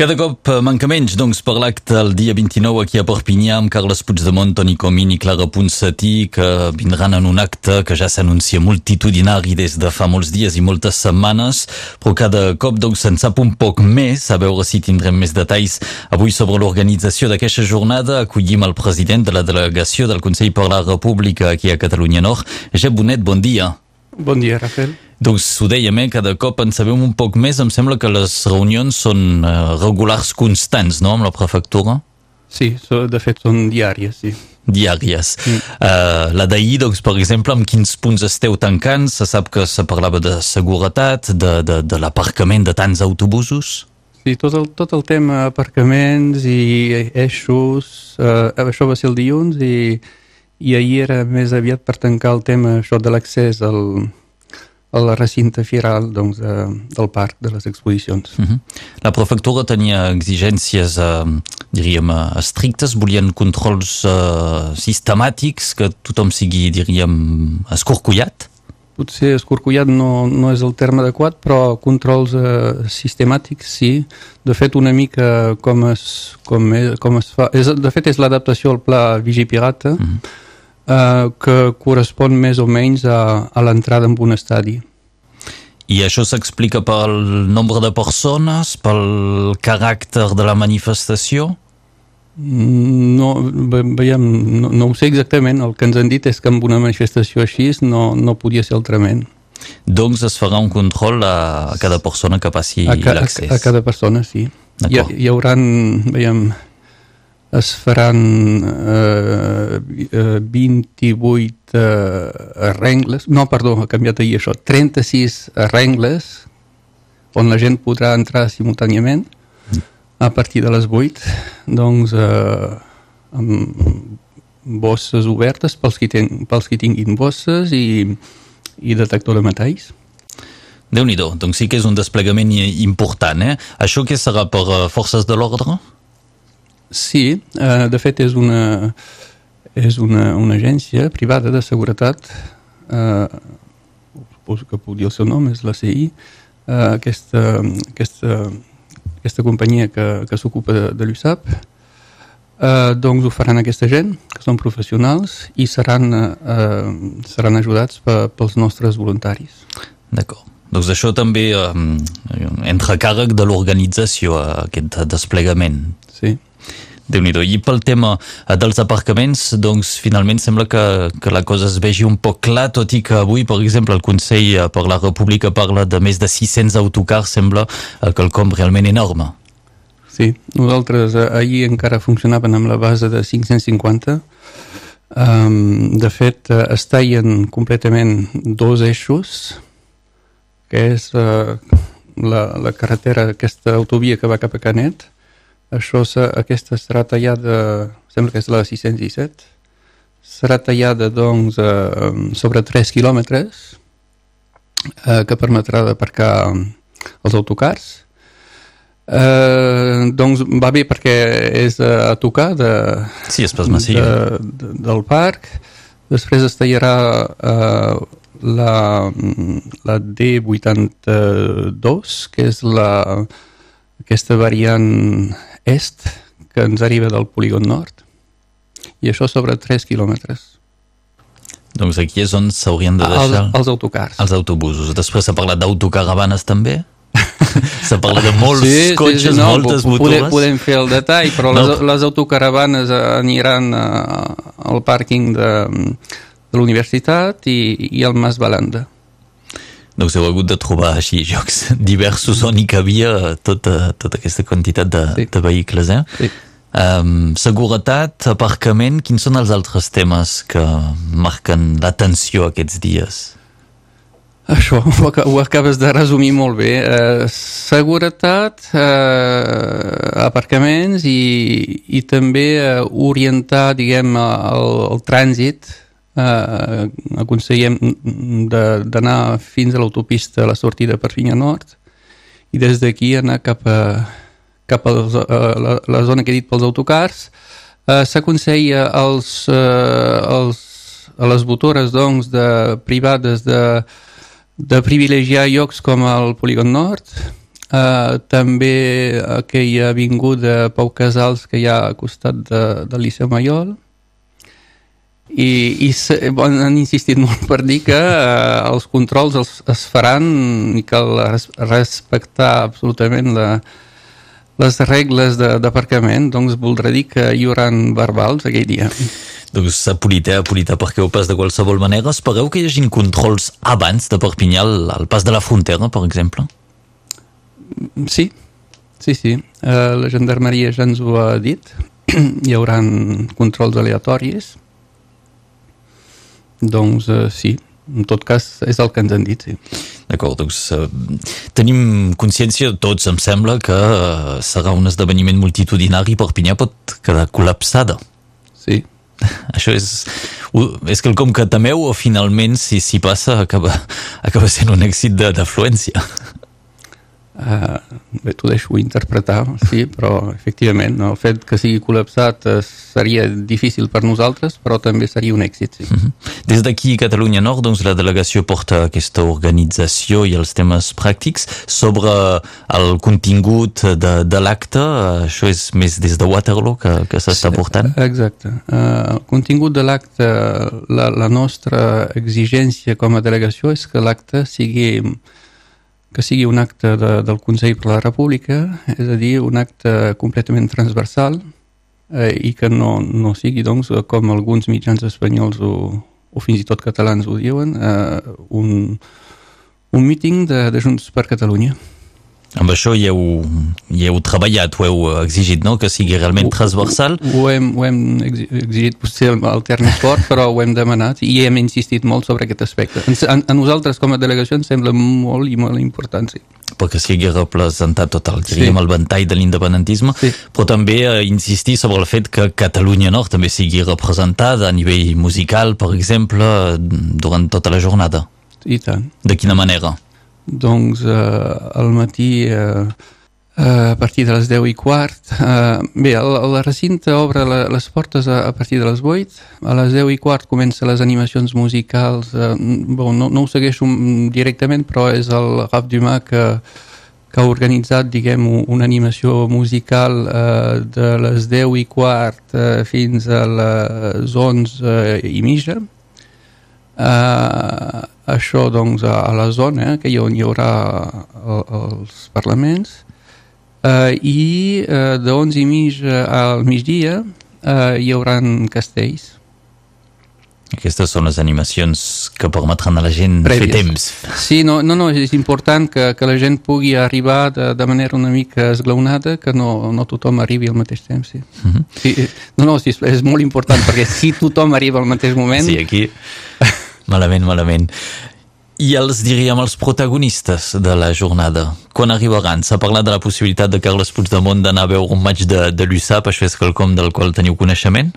Cada cop eh, manca menys, doncs, per l'acte el dia 29 aquí a Perpinyà amb Carles Puigdemont, Toni Comín i Clara Ponsatí, que vindran en un acte que ja s'anuncia multitudinari des de fa molts dies i moltes setmanes, però cada cop doncs, se'n sap un poc més, a veure si tindrem més detalls avui sobre l'organització d'aquesta jornada. Acollim el president de la delegació del Consell per la República aquí a Catalunya Nord, Jep Bonet, bon dia. Bon dia, Rafael. Doncs ho dèiem, eh? cada cop en sabem un poc més. Em sembla que les reunions són eh, regulars constants, no?, amb la prefectura. Sí, de fet són diàries, sí. Diàries. Mm. Uh, la d'ahir, doncs, per exemple, amb quins punts esteu tancant? Se sap que se parlava de seguretat, de, de, de l'aparcament de tants autobusos? Sí, tot el, tot el tema aparcaments i eixos, uh, això va ser el dilluns i, i ahir era més aviat per tancar el tema això de l'accés al, al recinte firal doncs, de, del parc de les exposicions. Uh mhm. -huh. La prefectura tenia exigències, eh, diríem, eh, estrictes, volien controls eh, sistemàtics, que tothom sigui, diríem, escorcollat? Potser escorcollat no, no és el terme adequat, però controls eh, sistemàtics sí. De fet, una mica com es, com és, com es fa... És, de fet, és l'adaptació al pla Vigipirata, uh mhm. -huh eh, que correspon més o menys a, a l'entrada en un estadi. I això s'explica pel nombre de persones, pel caràcter de la manifestació? No, veiem, no, no ho sé exactament. El que ens han dit és que amb una manifestació així no, no podia ser altrament. Doncs es farà un control a cada persona que passi l'accés. A, a cada persona, sí. Hi, hi haurà, veiem, es faran eh, 28 eh, arrengles, no, perdó, ha canviat ahir això, 36 arrengles on la gent podrà entrar simultàniament a partir de les 8, doncs eh, amb bosses obertes pels qui, ten, pels qui tinguin bosses i, i detector de metalls. déu nhi doncs sí que és un desplegament important, eh? Això què serà per uh, forces de l'ordre? Sí, eh, de fet és una, és una, una agència privada de seguretat, eh, suposo que puc dir el seu nom, és la CI, eh, aquesta, aquesta, aquesta companyia que, que s'ocupa de, de l'USAP, eh, doncs ho faran aquesta gent, que són professionals, i seran, eh, seran ajudats pels nostres voluntaris. D'acord. Doncs això també eh, entra càrrec de l'organització, aquest desplegament. Sí déu nhi I pel tema eh, dels aparcaments, doncs finalment sembla que, que la cosa es vegi un poc clar, tot i que avui, per exemple, el Consell eh, per la República parla de més de 600 autocars, sembla eh, quelcom realment enorme. Sí, nosaltres ahir encara funcionaven amb la base de 550. Um, de fet, es tallen completament dos eixos, que és uh, la, la carretera, aquesta autovia que va cap a Canet, això, aquesta serà tallada, sembla que és la 617, serà tallada doncs, eh, sobre 3 quilòmetres eh, que permetrà d'aparcar els autocars. Eh, doncs va bé perquè és a tocar de, sí, és de, de, del parc. Després es tallarà eh, la, la D82, que és la, aquesta variant est que ens arriba del polígon nord i això sobre 3 quilòmetres. Doncs aquí és on s'haurien de deixar... Els, els autocars. Els autobusos. Després s'ha parlat d'autocaravanes també? S'ha parlat de molts sí, cotxes, sí, sí, no, moltes. Podem, podem fer el detall, però no. les, les autocaravanes aniran a, al pàrquing de, de la universitat i, i al Mas Balanda. Doncs heu hagut de trobar així jocs diversos on hi cabia tota, tota aquesta quantitat de, sí. de vehicles, eh? Sí. Um, seguretat, aparcament, quins són els altres temes que marquen l'atenció aquests dies? Això, ho, ho acabes de resumir molt bé. Uh, seguretat, uh, aparcaments i, i també uh, orientar, diguem, el, el trànsit eh, aconsellem d'anar fins a l'autopista a la sortida per Finya Nord i des d'aquí anar cap a, cap a, la, la zona que he dit pels autocars. Eh, S'aconsella als, eh, als, a les motores doncs, de, privades de, de privilegiar llocs com el Polígon Nord, Uh, també aquella avinguda Pau Casals que hi ha al costat de, del Liceu Maiol i, i se, han insistit molt per dir que uh, els controls els, es faran i cal res, respectar absolutament la, les regles d'aparcament doncs voldrà dir que hi haurà verbals aquell dia doncs Polita, Polita, perquè ho pas de qualsevol manera. Espereu que hi hagin controls abans de Perpinyà al, al pas de la frontera, per exemple? Sí, sí, sí. Uh, la gendarmeria ja ens ho ha dit. Hi haurà controls aleatoris. Doncs uh, sí, en tot cas és el que ens han dit, sí. D'acord, doncs uh, tenim consciència, tots em sembla, que uh, serà un esdeveniment multitudinari i Perpinyà pot quedar col·lapsada. Sí. Això és, és quelcom que temeu o finalment, si, si passa, acaba, acaba sent un èxit d'afluència? Uh, bé, t'ho deixo interpretar, sí, però efectivament no? el fet que sigui col·lapsat uh, seria difícil per nosaltres, però també seria un èxit, sí. Mhm. -huh. Des d'aquí, Catalunya Nord, doncs, la delegació porta aquesta organització i els temes pràctics sobre el contingut de, de l'acte, això és més des de Waterloo que, que s'està sí, portant? Exacte. Uh, el contingut de l'acte, la, la nostra exigència com a delegació és que l'acte sigui que sigui un acte de, del Consell per la República, és a dir, un acte completament transversal eh, i que no, no sigui, doncs, com alguns mitjans espanyols o, o fins i tot catalans ho diuen, eh, un, un míting de, de Junts per Catalunya. Amb això hi heu, hi heu treballat, ho heu exigit, no?, que sigui realment transversal. Ho, ho, hem, ho hem exigit, potser el terme fort, però ho hem demanat i hem insistit molt sobre aquest aspecte. A, a nosaltres, com a delegació, ens sembla molt i molt important, sí. Perquè sigui representat tot el, diríem, sí. el ventall de l'independentisme, sí. però també eh, insistir sobre el fet que Catalunya Nord també sigui representada a nivell musical, per exemple, durant tota la jornada. I tant. De quina manera? Doncs eh, al matí eh, a partir de les 10 i quart. Eh, bé, el, el recinte obre la, les portes a, a partir de les 8. A les 10 i quart comença les animacions musicals. Eh, bon, no, no ho segueixo directament, però és el Rap Dumas que, que ha organitzat, diguem, una animació musical eh, de les 10 i quart eh, fins a les 11 i mitja. Eh, això doncs, a la zona que hi, on hi haurà el, els parlaments eh, i eh, de 11 i mig al migdia eh, hi haurà castells aquestes són les animacions que permetran a la gent Prèvies. fer temps. Sí, no, no, no és important que, que la gent pugui arribar de, de manera una mica esglaonada, que no, no tothom arribi al mateix temps. Sí. Uh mhm. -huh. sí, no, no, sí, és molt important, perquè si tothom arriba al mateix moment... Sí, aquí Malament, malament. I els, diríem, els protagonistes de la jornada, quan arribaran? S'ha parlat de la possibilitat de Carles Puigdemont d'anar a veure un match de, de l'USAP, això és quelcom del qual teniu coneixement?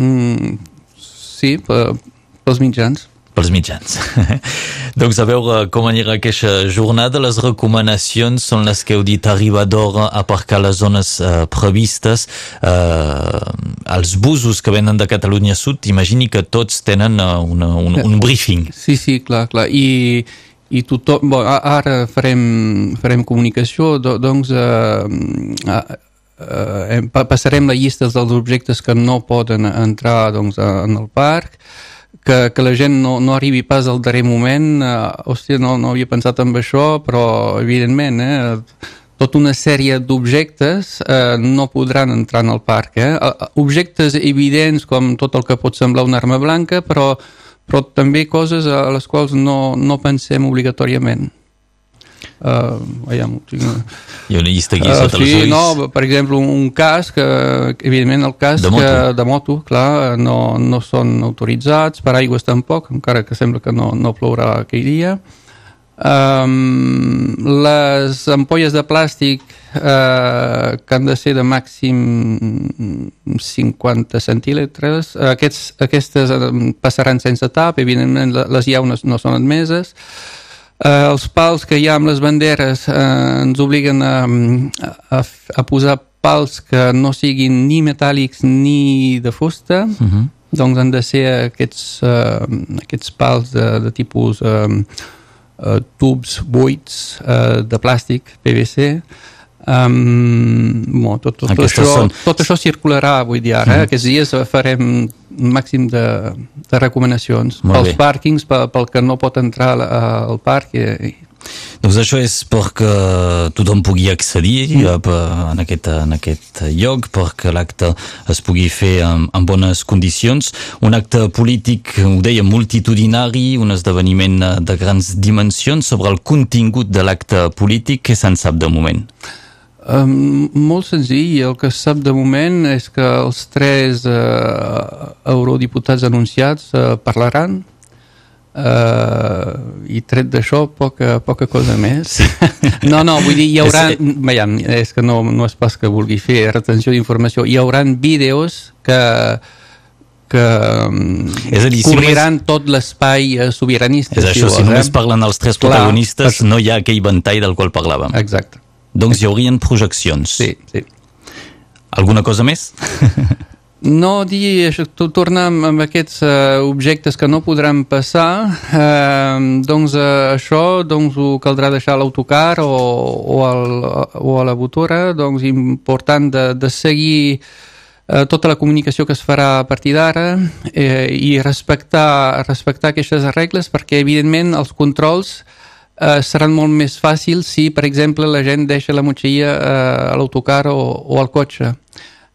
Mm, sí, pels mitjans pels mitjans. doncs a veure com anirà aquesta jornada. Les recomanacions són les que heu dit arribar d'hora, aparcar les zones eh, previstes. Eh, els busos que venen de Catalunya Sud, imagini que tots tenen uh, una, un, un briefing. Sí, sí, clar, clar. I, i tothom, bon, ara farem, farem comunicació, doncs eh, eh, passarem la llista dels objectes que no poden entrar doncs, en el parc, que, que la gent no, no arribi pas al darrer moment, eh, hòstia, no, no havia pensat en això, però evidentment, eh, tota una sèrie d'objectes eh, no podran entrar en el parc. Eh? eh? Objectes evidents com tot el que pot semblar una arma blanca, però, però també coses a les quals no, no pensem obligatòriament. Uh, veiem, tinc... Hi ha una llista aquí uh, sota sí, ulls. No, per exemple, un casc, uh, evidentment el casc de moto, de moto clar, no, no són autoritzats, per aigües tampoc, encara que sembla que no, no plourà aquell dia. Um, les ampolles de plàstic uh, que han de ser de màxim 50 centímetres aquests, aquestes passaran sense tap evidentment les llaunes no són admeses Eh, els pals que hi ha amb les banderes eh, ens obliguen a, a, a posar pals que no siguin ni metàl·lics ni de fusta, uh mhm. -huh. doncs han de ser aquests, eh, aquests pals de, de tipus eh, uh, tubs buits uh, de plàstic, PVC, Um, bon, tot, tot, això, són... tot això circularà avui dia ara. Mm. Aquests dies farem màxim de, de recomanacions Molt pels bé. pàrquings, pel, pel que no pot entrar al parc i, doncs això és perquè tothom pugui accedir mm. en, aquest, en aquest lloc, perquè l'acte es pugui fer en, en bones condicions. Un acte polític, ho deia, multitudinari, un esdeveniment de grans dimensions. Sobre el contingut de l'acte polític, què se'n sap de moment? Um, molt senzill, el que sap de moment és que els tres uh, eurodiputats anunciats uh, parlaran uh, i tret d'això poca, poca cosa més no, no, vull dir, hi haurà veiem, és que no, no és pas que vulgui fer retenció d'informació, hi haurà vídeos que que és a dir, cobriran si només... tot l'espai sobiranista. És això, si, si només parlen els tres Clar, protagonistes, per... no hi ha aquell ventall del qual parlàvem. Exacte. Doncs hi haurien projeccions. Sí, sí. Alguna cosa més? No dir, això, torna amb aquests uh, objectes que no podran passar, uh, doncs uh, això doncs ho caldrà deixar a l'autocar o, o, al, o a la botora, doncs important de, de seguir uh, tota la comunicació que es farà a partir d'ara eh, i respectar, respectar aquestes regles perquè evidentment els controls eh, seran molt més fàcils si, per exemple, la gent deixa la motxilla eh, a l'autocar o, o al cotxe.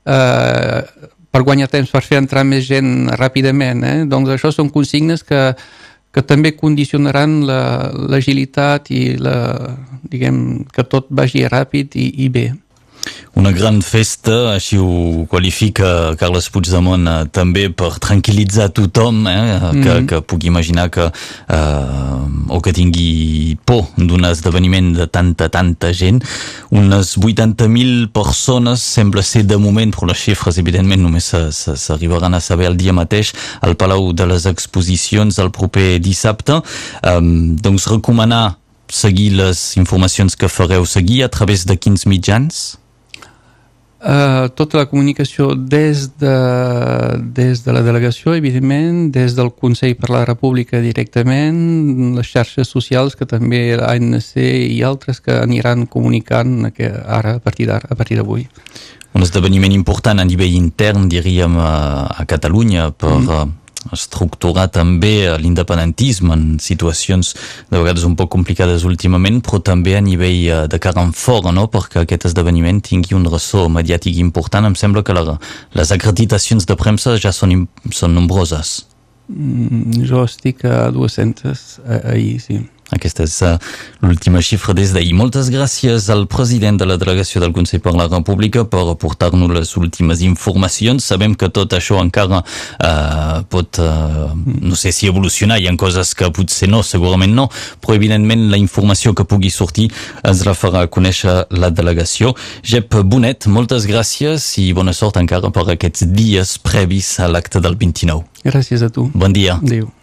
Eh, per guanyar temps, per fer entrar més gent ràpidament. Eh? Doncs això són consignes que, que també condicionaran l'agilitat la, i la, diguem, que tot vagi ràpid i, i bé. Una gran festa, així ho qualifica Carles Puigdemont eh, també per tranquil·litzar tothom eh, que, mm -hmm. que pugui imaginar que eh, o que tingui por d'un esdeveniment de tanta, tanta gent. Unes 80.000 persones sembla ser de moment, però les xifres evidentment només s'arribaran a saber el dia mateix al Palau de les Exposicions el proper dissabte. Eh, doncs recomanar seguir les informacions que fareu seguir a través de quins mitjans? Uh, tota la comunicació des de, des de la delegació, evidentment, des del Consell per la República directament, les xarxes socials que també l'ANC i altres que aniran comunicant que ara, a partir d'ara, a partir d'avui. Un esdeveniment important a nivell intern, diríem, a, a Catalunya per mm estructurar també l'independentisme en situacions de vegades un poc complicades últimament, però també a nivell eh, de cara en fora, no? perquè aquest esdeveniment tingui un ressò mediàtic important. Em sembla que la, les acreditacions de premsa ja són, són nombroses. Mm, jo estic a 200 ahir, sí. Aquesta és uh, l'última xifra des d'ahir. Moltes gràcies al president de la delegació del Consell per la República per aportar-nos les últimes informacions. Sabem que tot això encara uh, pot, uh, no sé si evolucionar, hi ha coses que potser no, segurament no, però evidentment la informació que pugui sortir ens la farà conèixer la delegació. Jep Bonet, moltes gràcies i bona sort encara per aquests dies previs a l'acte del 29. Gràcies a tu. Bon dia. Adéu.